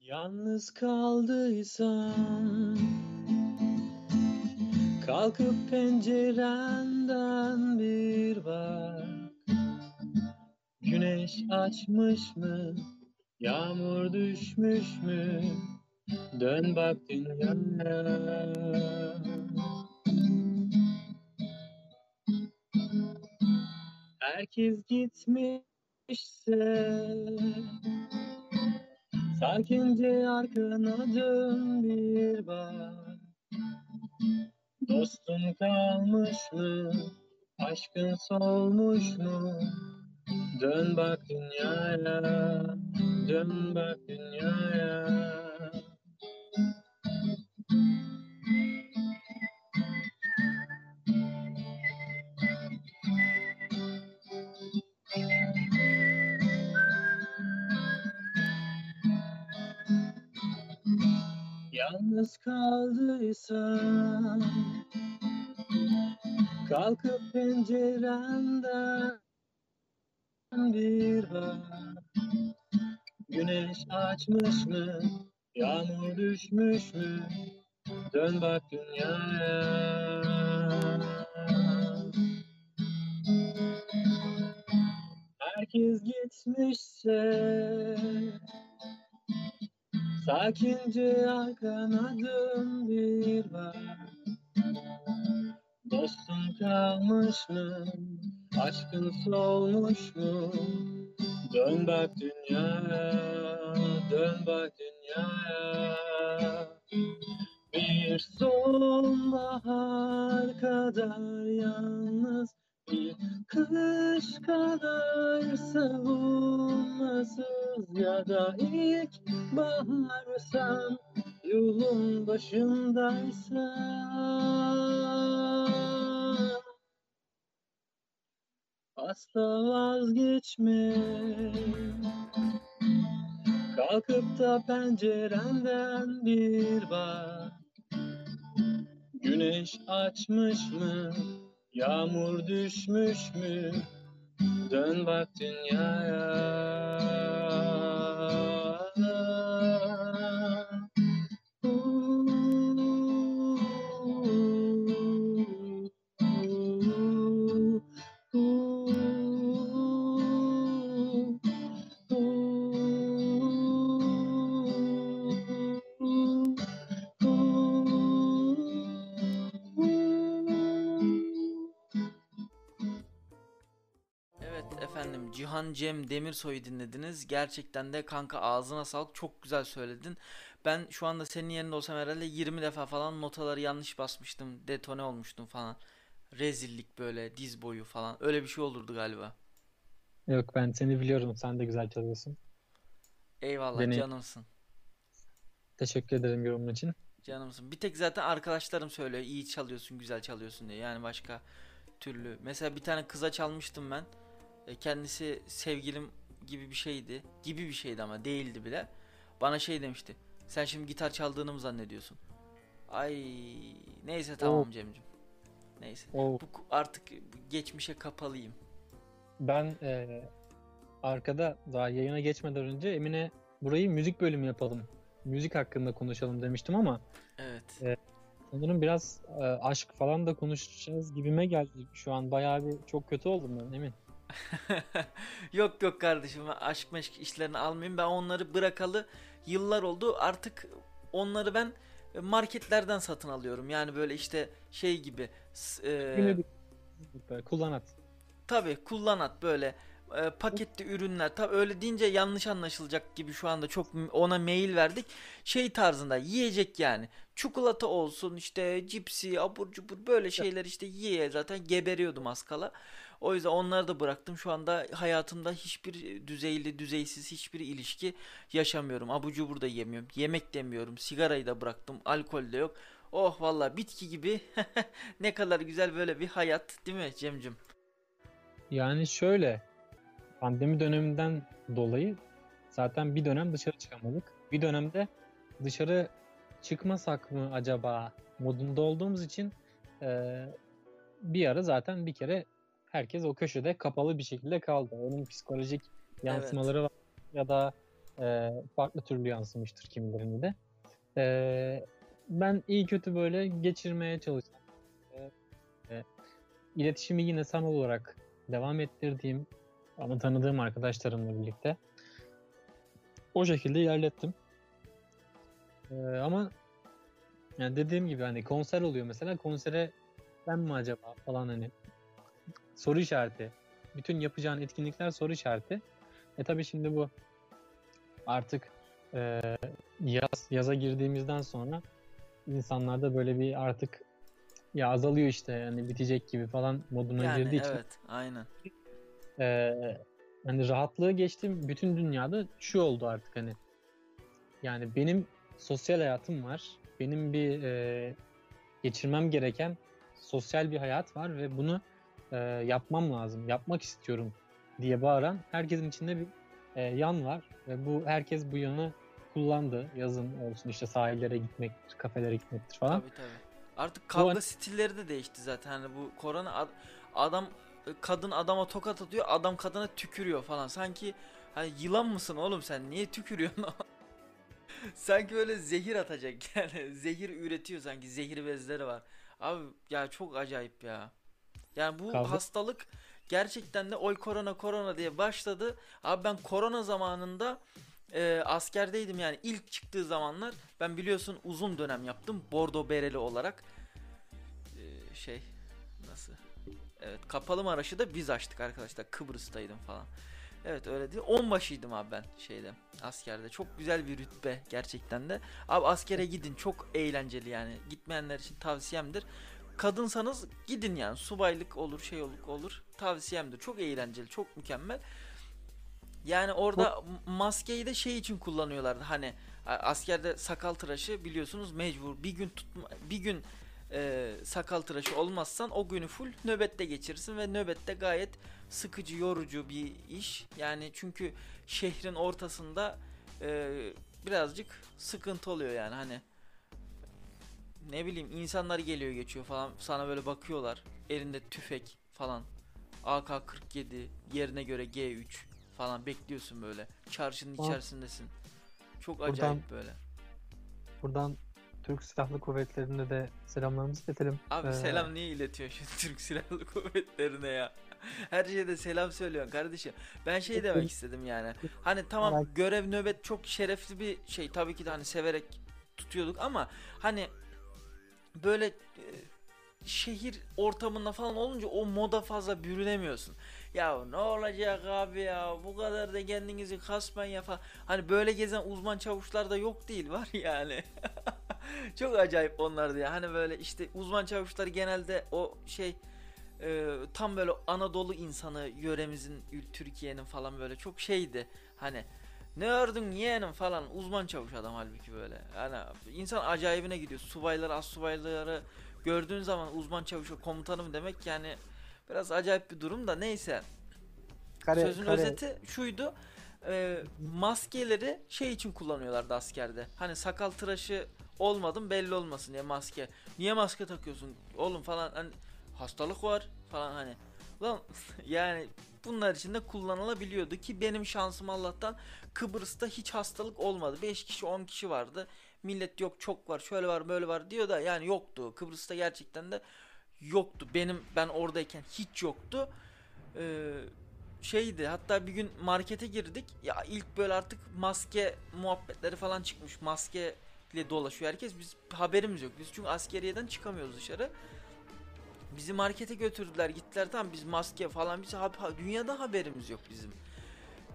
Yalnız kaldıysam Kalkıp pencerenden bir bak Güneş açmış mı? Yağmur düşmüş mü? Dön bak dünyaya Herkes gitmişse Sakince arkana dön bir bak Dostun kalmış mı? Aşkın solmuş mu? Dön bak dünyaya, dön bak dünyaya. Yalnız kaldıysam Kalkıp pencerenden bir bak Güneş açmış mı? Yağmur düşmüş mü? Dön bak dünyaya Herkes gitmişse Sakince arkana dön bir bak Dostun kalmış mı? Aşkın solmuş mu? Dön bak dünyaya, dön bak dünyaya Bir sonbahar kadar yalnız Kış kadar savunmasız Ya da ilk baharsan Yolun başındaysan Asla vazgeçme. Kalkıp da pencerenden bir bak. Güneş açmış mı? Yağmur düşmüş mü? Dön bak dünyaya Cem Demirsoy'u dinlediniz. Gerçekten de kanka ağzına sağlık çok güzel söyledin. Ben şu anda senin yerinde olsam herhalde 20 defa falan notaları yanlış basmıştım. Detone olmuştum falan. Rezillik böyle diz boyu falan. Öyle bir şey olurdu galiba. Yok ben seni biliyorum. Sen de güzel çalıyorsun. Eyvallah Beni canımsın. teşekkür ederim yorumun için. Canımsın. Bir tek zaten arkadaşlarım söylüyor iyi çalıyorsun güzel çalıyorsun diye. Yani başka türlü. Mesela bir tane kıza çalmıştım ben. E, kendisi sevgilim gibi bir şeydi. Gibi bir şeydi ama değildi bile. Bana şey demişti. Sen şimdi gitar çaldığını mı zannediyorsun? Ay neyse tamam O, Cemcim. Neyse. o Bu artık geçmişe kapalıyım. ben e, arkada daha yayına geçmeden önce Emine burayı müzik bölümü yapalım. Müzik hakkında konuşalım demiştim ama Evet. e, sanırım biraz e, aşk falan da konuşacağız gibime geldi. Şu an bayağı bir çok kötü oldum ben emin. Yok yok kardeşim aşk meşk işlerini almayayım. Ben onları bırakalı yıllar oldu. Artık onları ben marketlerden satın alıyorum. Yani böyle işte şey gibi e, Günü bir böyle kullan at. tabii kullanat böyle e, paketli ürünler. Tabii öyle deyince yanlış anlaşılacak gibi şu anda çok ona mail verdik. Şey tarzında yiyecek yani. Çikolata olsun işte cipsi abur cubur böyle şeyler işte yiye zaten geberiyordum az kala. O yüzden onları da bıraktım. Şu anda hayatımda hiçbir düzeyli düzeysiz hiçbir ilişki yaşamıyorum. Abur cubur da yemiyorum. Yemek demiyorum. Sigarayı da bıraktım. Alkol de yok. Oh valla bitki gibi. Ne kadar güzel böyle bir hayat değil mi Cemcim? Yani şöyle pandemi döneminden dolayı zaten bir dönem dışarı çıkamadık. Bir dönemde dışarı çıkmasak mı acaba modunda olduğumuz için e, bir ara zaten bir kere herkes o köşede kapalı bir şekilde kaldı. Onun psikolojik Evet. yansımaları var ya da e, farklı türlü yansımıştır kimilerinde de. E, ben iyi kötü böyle geçirmeye çalıştım. E, e, iletişimi yine sanal olarak devam ettirdiğim ama tanıdığım arkadaşlarımla birlikte o şekilde ilerlettim. E, ama yani dediğim gibi hani konser oluyor mesela konsere ben mi acaba falan hani soru işareti. Bütün yapacağın etkinlikler soru işareti. E tabii şimdi bu artık e, yaz yaza girdiğimizden sonra insanlarda böyle bir artık ya azalıyor işte yani bitecek gibi falan moduna Yani girdiği için evet aynen. e, hani rahatlığı geçtim bütün dünyada şu oldu artık hani yani benim sosyal hayatım var. Benim bir e, geçirmem gereken sosyal bir hayat var ve bunu e, yapmam lazım, yapmak istiyorum diye bağıran herkesin içinde bir e, yan var ve bu herkes bu yanı kullandı. Yazın olsun işte sahillere gitmektir, kafelere gitmektir falan. Tabii tabii. Artık kavga an- stilleri de değişti zaten. Hani bu korona ad- adam kadın adama tokat atıyor, adam kadına tükürüyor falan. Sanki hani yılan mısın oğlum sen? Niye tükürüyorsun? sanki böyle zehir atacak yani. Zehir üretiyor sanki. Zehir bezleri var. Abi ya çok acayip ya. Yani bu Kavga- hastalık gerçekten de oy korona korona diye başladı. Abi ben korona zamanında e, askerdeydim yani. İlk çıktığı zamanlar ben biliyorsun uzun dönem yaptım bordo bereli olarak. E, şey nasıl? Evet kapalı Maraş'ı da biz açtık arkadaşlar. Kıbrıs'taydım falan. Evet öyle değil. Onbaşıydım abi ben şeyde askerde. Çok güzel bir rütbe gerçekten de. Abi askere gidin çok eğlenceli yani. Gitmeyenler için tavsiyemdir kadınsanız gidin yani subaylık olur şey olur olur. Tavsiyemdir çok eğlenceli çok mükemmel. Yani orada maskeyi de şey için kullanıyorlardı. Hani askerde sakal tıraşı biliyorsunuz mecbur. Bir gün tutma bir gün e, sakal tıraşı olmazsan o günü full nöbette geçirirsin ve nöbette gayet sıkıcı yorucu bir iş. Yani çünkü şehrin ortasında e, birazcık sıkıntı oluyor yani. Hani ne bileyim insanlar geliyor geçiyor falan sana böyle bakıyorlar elinde tüfek falan AK-47 yerine göre G3 falan bekliyorsun böyle. Çarşının Aa. içerisindesin. Çok Buradan- acayip böyle. Buradan Türk Silahlı Kuvvetleri'ne de selamlarımızı iletelim. Abi Ee, selam niye iletiyorsun şu Türk Silahlı Kuvvetleri'ne ya? Her şeyde selam söylüyorsun kardeşim. Ben şey demek istedim yani. Hani tamam görev nöbet çok şerefli bir şey. Tabii ki de hani severek tutuyorduk ama hani böyle e, şehir ortamında falan olunca o moda fazla bürünemiyorsun. Ya ne olacak abi ya bu kadar da kendinizi kasmayın ya falan. Hani böyle gezen uzman çavuşlar da yok değil var yani. Çok acayip onlardı ya. Hani böyle işte uzman çavuşlar genelde o şey e, tam böyle Anadolu insanı yöremizin Türkiye'nin falan böyle çok şeydi. Hani ne ördün yeğenim falan uzman çavuş adam halbuki böyle. Yani insan acayibine gidiyor. Subaylar, az subayları gördüğün zaman uzman çavuş komutanım demek yani biraz acayip bir durum da neyse. kare- Sözün kare- özeti şuydu. e, maskeleri şey için kullanıyorlardı askerde. Hani sakal tıraşı olmadım belli olmasın diye maske. Niye maske takıyorsun oğlum falan hani hastalık var falan hani. Lan yani bunlar için de kullanılabiliyordu ki benim şansım Allah'tan Kıbrıs'ta hiç hastalık olmadı. 5 kişi 10 kişi vardı. Millet yok çok var şöyle var böyle var diyor da yani yoktu. Kıbrıs'ta gerçekten de yoktu. Benim ben oradayken hiç yoktu. Ee, şeydi hatta bir gün markete girdik ya ilk böyle artık maske muhabbetleri falan çıkmış maske ile dolaşıyor herkes biz haberimiz yok biz çünkü askeriyeden çıkamıyoruz dışarı bizi markete götürdüler gittiler tamam biz maske falan biz ha- dünyada haberimiz yok bizim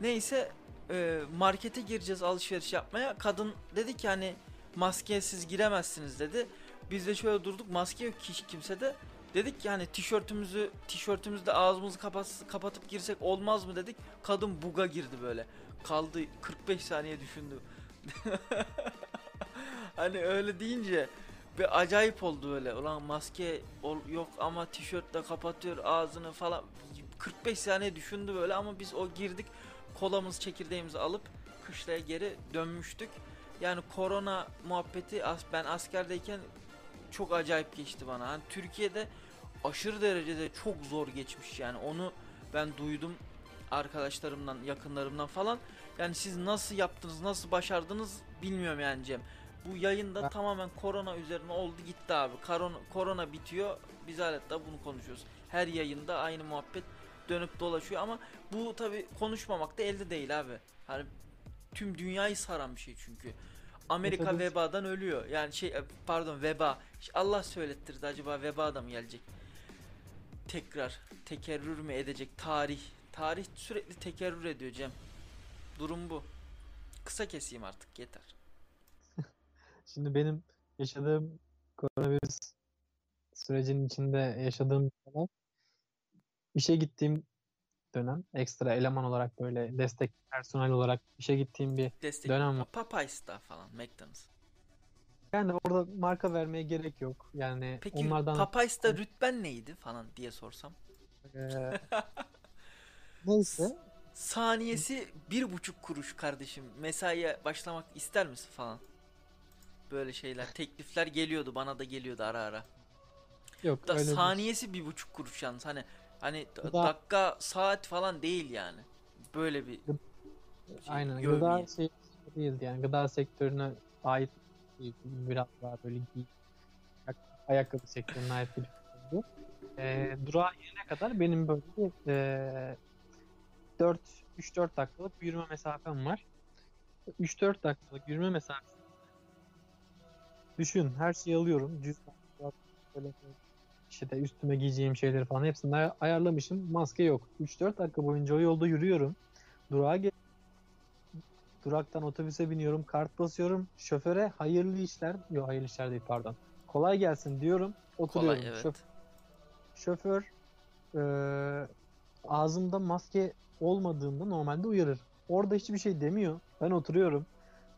neyse e, markete gireceğiz alışveriş yapmaya kadın dedi ki hani maskesiz giremezsiniz dedi biz de şöyle durduk maske yok hiç kimsede Dedik ki hani tişörtümüzü tişörtümüzde ağzımızı kapat, kapatıp girsek olmaz mı dedik. Kadın buga girdi böyle. Kaldı 45 saniye düşündü. hani öyle deyince bir acayip oldu böyle. Ulan maske ol- yok ama tişörtle kapatıyor ağzını falan. 45 saniye düşündü böyle ama biz o girdik. Kolamız çekirdeğimizi alıp kışlaya geri dönmüştük. Yani korona muhabbeti ben askerdeyken çok acayip geçti bana. Hani Türkiye'de aşırı derecede çok zor geçmiş yani onu ben duydum arkadaşlarımdan, yakınlarımdan falan. Yani siz nasıl yaptınız, nasıl başardınız bilmiyorum yani Cem. Bu yayında Ben- tamamen korona üzerine oldu gitti abi. Korona, korona bitiyor. Biz hala bunu konuşuyoruz. Her yayında aynı muhabbet dönüp dolaşıyor ama bu tabi konuşmamak da elde değil abi. Hani tüm dünyayı saran bir şey çünkü. Amerika tabii. vebadan ölüyor. Yani şey pardon veba. Allah söylettirdi acaba veba da mı gelecek? Tekrar tekerrür mü edecek tarih? Tarih sürekli tekerrür ediyor Cem. Durum bu. Kısa keseyim artık yeter. Şimdi benim yaşadığım koronavirüs sürecinin içinde yaşadığım dönem işe gittiğim dönem ekstra eleman olarak böyle destek personel olarak işe gittiğim bir Destek. Dönem var. Popeyes da falan McDonald's. yani orada marka vermeye gerek yok. Yani Peki onlardan Popeyes'ta rütben neydi falan diye sorsam. eee, neyse Saniyesi bir buçuk kuruş kardeşim. Mesaiye başlamak ister misin falan. Böyle şeyler, teklifler geliyordu bana da geliyordu ara ara. yok Da öyle saniyesi bir buçuk kuruş yalnız hani hani da- Gıda- dakika saat falan değil yani. Böyle bir şey, aynen gıda şey değildi yani gıda sektörüne ait bir- biraz daha böyle giy ayakkabı sektörüne ait bir firmaydı. Eee durağa inene kadar benim böyle bir eee 4 3-4 dakikalık yürüme mesafem var. 3-4 dakikalık yürüme mesafesi. Düşün her şeyi alıyorum. Cüzdan, telefon, işte üstüme giyeceğim şeyleri falan hepsini ay- ayarlamışım. Maske yok. 3-4 dakika boyunca o yolda yürüyorum. Durağa gel Duraktan otobüse biniyorum. Kart basıyorum. Şoföre hayırlı işler. Yok hayırlı işler değil pardon. Kolay gelsin diyorum. Oturuyorum. kolay evet. Şoför şoför eee, ağzımda maske olmadığında normalde uyarır. Orada hiçbir şey demiyor. Ben oturuyorum.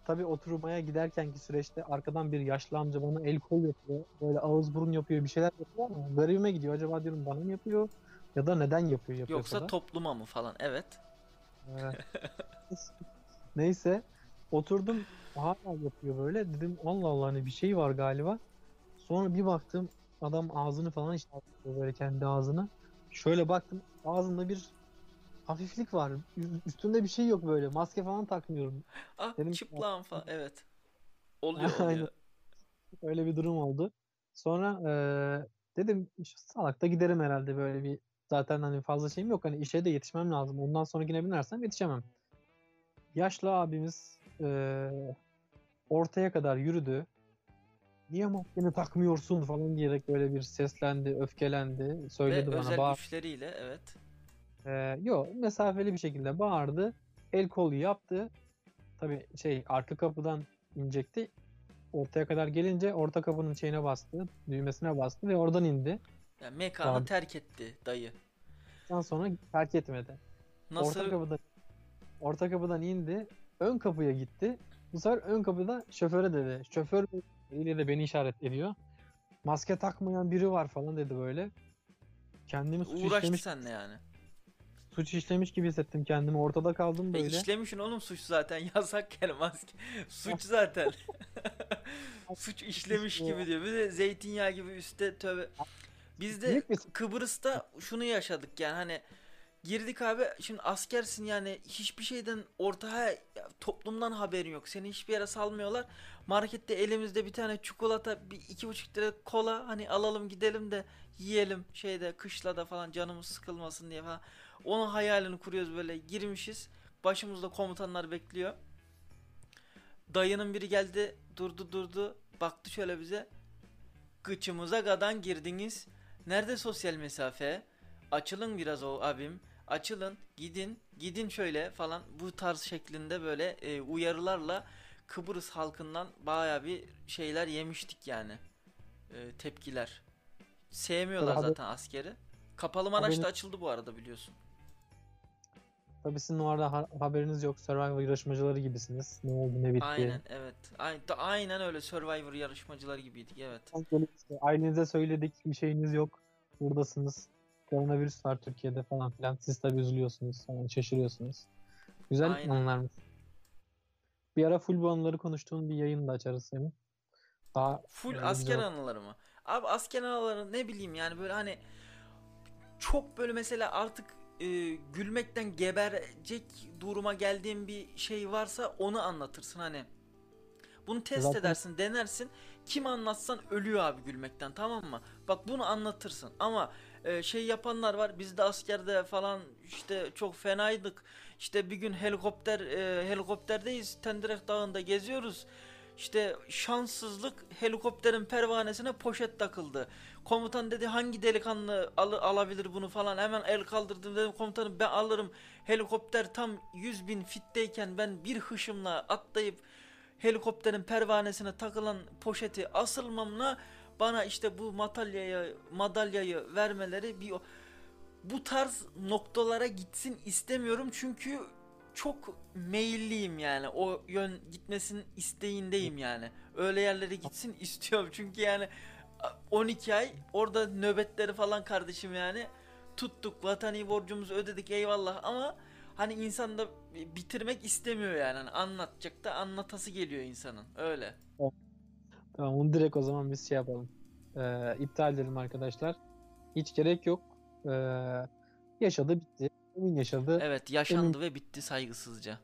Tabii oturmaya giderkenki süreçte arkadan bir yaşlı amca bana el kol yapıyor. Böyle ağız burun yapıyor bir şeyler yapıyor ama garibime gidiyor. Acaba diyorum bana mı yapıyor ya da neden yapıyor yapıyorsa Yoksa da. topluma mı falan evet. Ee, Neyse oturdum hala yapıyor böyle dedim Allah Allah hani bir şey var galiba. Sonra bir baktım adam ağzını falan işaretliyor böyle kendi ağzını. Şöyle baktım ağzında bir hafiflik var. Ü- Üstünde bir şey yok böyle. Maske falan takmıyorum. Ah Dedim- çıplağım falan evet. Oluyor oluyor. Öyle bir durum oldu. Sonra eee, dedim "Şu salakta giderim herhalde böyle bir zaten hani fazla şeyim yok hani işe de yetişmem lazım. Ondan sonrakine binersem yetişemem. Yaşlı abimiz eee, ortaya kadar yürüdü. Niye maskeni takmıyorsun falan diyerek böyle bir seslendi, öfkelendi, söyledi Ve bana özel bağır. güçleriyle evet. Ee, yo mesafeli bir şekilde bağırdı. El kolu yaptı. Tabii şey arka kapıdan inecekti. Ortaya kadar gelince orta kapının şeyine bastı. Düğmesine bastı ve oradan indi. Yani mekanı Tamam. terk etti dayı. Ondan sonra terk etmedi. Nasıl Orta kapıdan orta kapıdan indi. Ön kapıya gitti. Bu sefer ön kapıda şoföre dedi. Şoför ile de beni işaret ediyor. Maske takmayan biri var falan dedi böyle. Kendimi suç uğraştı işlemiş, seninle yani. Suç işlemiş gibi hissettim kendimi. Ortada kaldım E böyle. işlemişsin oğlum suç zaten yasak yani maske. Suç zaten. suç işlemiş gibi diyor. Bir de zeytinyağı gibi üstte tövbe. Biz de Kıbrıs'ta şunu yaşadık yani hani girdik abi şimdi askersin yani hiçbir şeyden ortaya toplumdan haberin yok. Seni hiçbir yere salmıyorlar. Markette elimizde bir tane çikolata bir iki buçuk lira kola hani alalım gidelim de yiyelim şeyde kışlada falan canımız sıkılmasın diye falan. Onun hayalini kuruyoruz böyle girmişiz. Başımızda komutanlar bekliyor. Dayının biri geldi durdu durdu baktı şöyle bize. Kıçımıza gadan girdiniz. Nerede sosyal mesafe? Açılın biraz o abim. Açılın, gidin, gidin şöyle falan bu tarz şeklinde böyle e, uyarılarla Kıbrıs halkından baya bir şeyler yemiştik yani. E, tepkiler. Sevmiyorlar haber- zaten askeri. Kapalı Maraş'ta Haberin- açıldı bu arada biliyorsun. Tabii sizin o arada ha- haberiniz yok. Survivor yarışmacıları gibisiniz. Ne oldu ne bitti. Aynen evet. Aynen, aynen öyle Survivor yarışmacılar gibiydik evet. Böyle işte ailenize söyledik bir şeyiniz yok. Buradasınız. Koronavirüs var Türkiye'de falan filan. Siz tabii üzülüyorsunuz falan şaşırıyorsunuz. Güzel Aynen. anılar mı? Bir ara full bu anıları konuştuğun bir yayın da açarız senin. Daha Full asker güzel. anıları mı? Abi asker anıları ne bileyim yani böyle hani çok böyle mesela artık e, gülmekten geberecek duruma geldiğin bir şey varsa onu anlatırsın hani. Bunu test Zaten- edersin, denersin. Kim anlatsan ölüyor abi gülmekten tamam mı? Bak bunu anlatırsın ama e, şey yapanlar var. Biz de askerde falan işte çok fenaydık. İşte bir gün helikopter e, helikopterdeyiz. Tendirek Dağı'nda geziyoruz. İşte şanssızlık helikopterin pervanesine poşet takıldı. Komutan dedi hangi delikanlı al- alabilir bunu falan. Hemen el kaldırdım dedim komutanım ben alırım. Helikopter tam 100 bin fitteyken ben bir hışımla atlayıp helikopterin pervanesine takılan poşeti asılmamla bana işte bu madalyayı madalyayı vermeleri bir bu tarz noktalara gitsin istemiyorum çünkü çok meyilliyim yani o yön gitmesin isteğindeyim yani öyle yerlere gitsin istiyorum çünkü yani 12 ay orada nöbetleri falan kardeşim yani tuttuk vatani borcumuzu ödedik eyvallah ama hani insan da bitirmek istemiyor yani Hani anlatacak da anlatası geliyor insanın öyle. Tamam onu direkt o zaman biz şey yapalım. Ee, iptal edelim arkadaşlar. Hiç gerek yok. Ee, yaşadı bitti. Emin yaşadı. Evet yaşandı ve bitti saygısızca.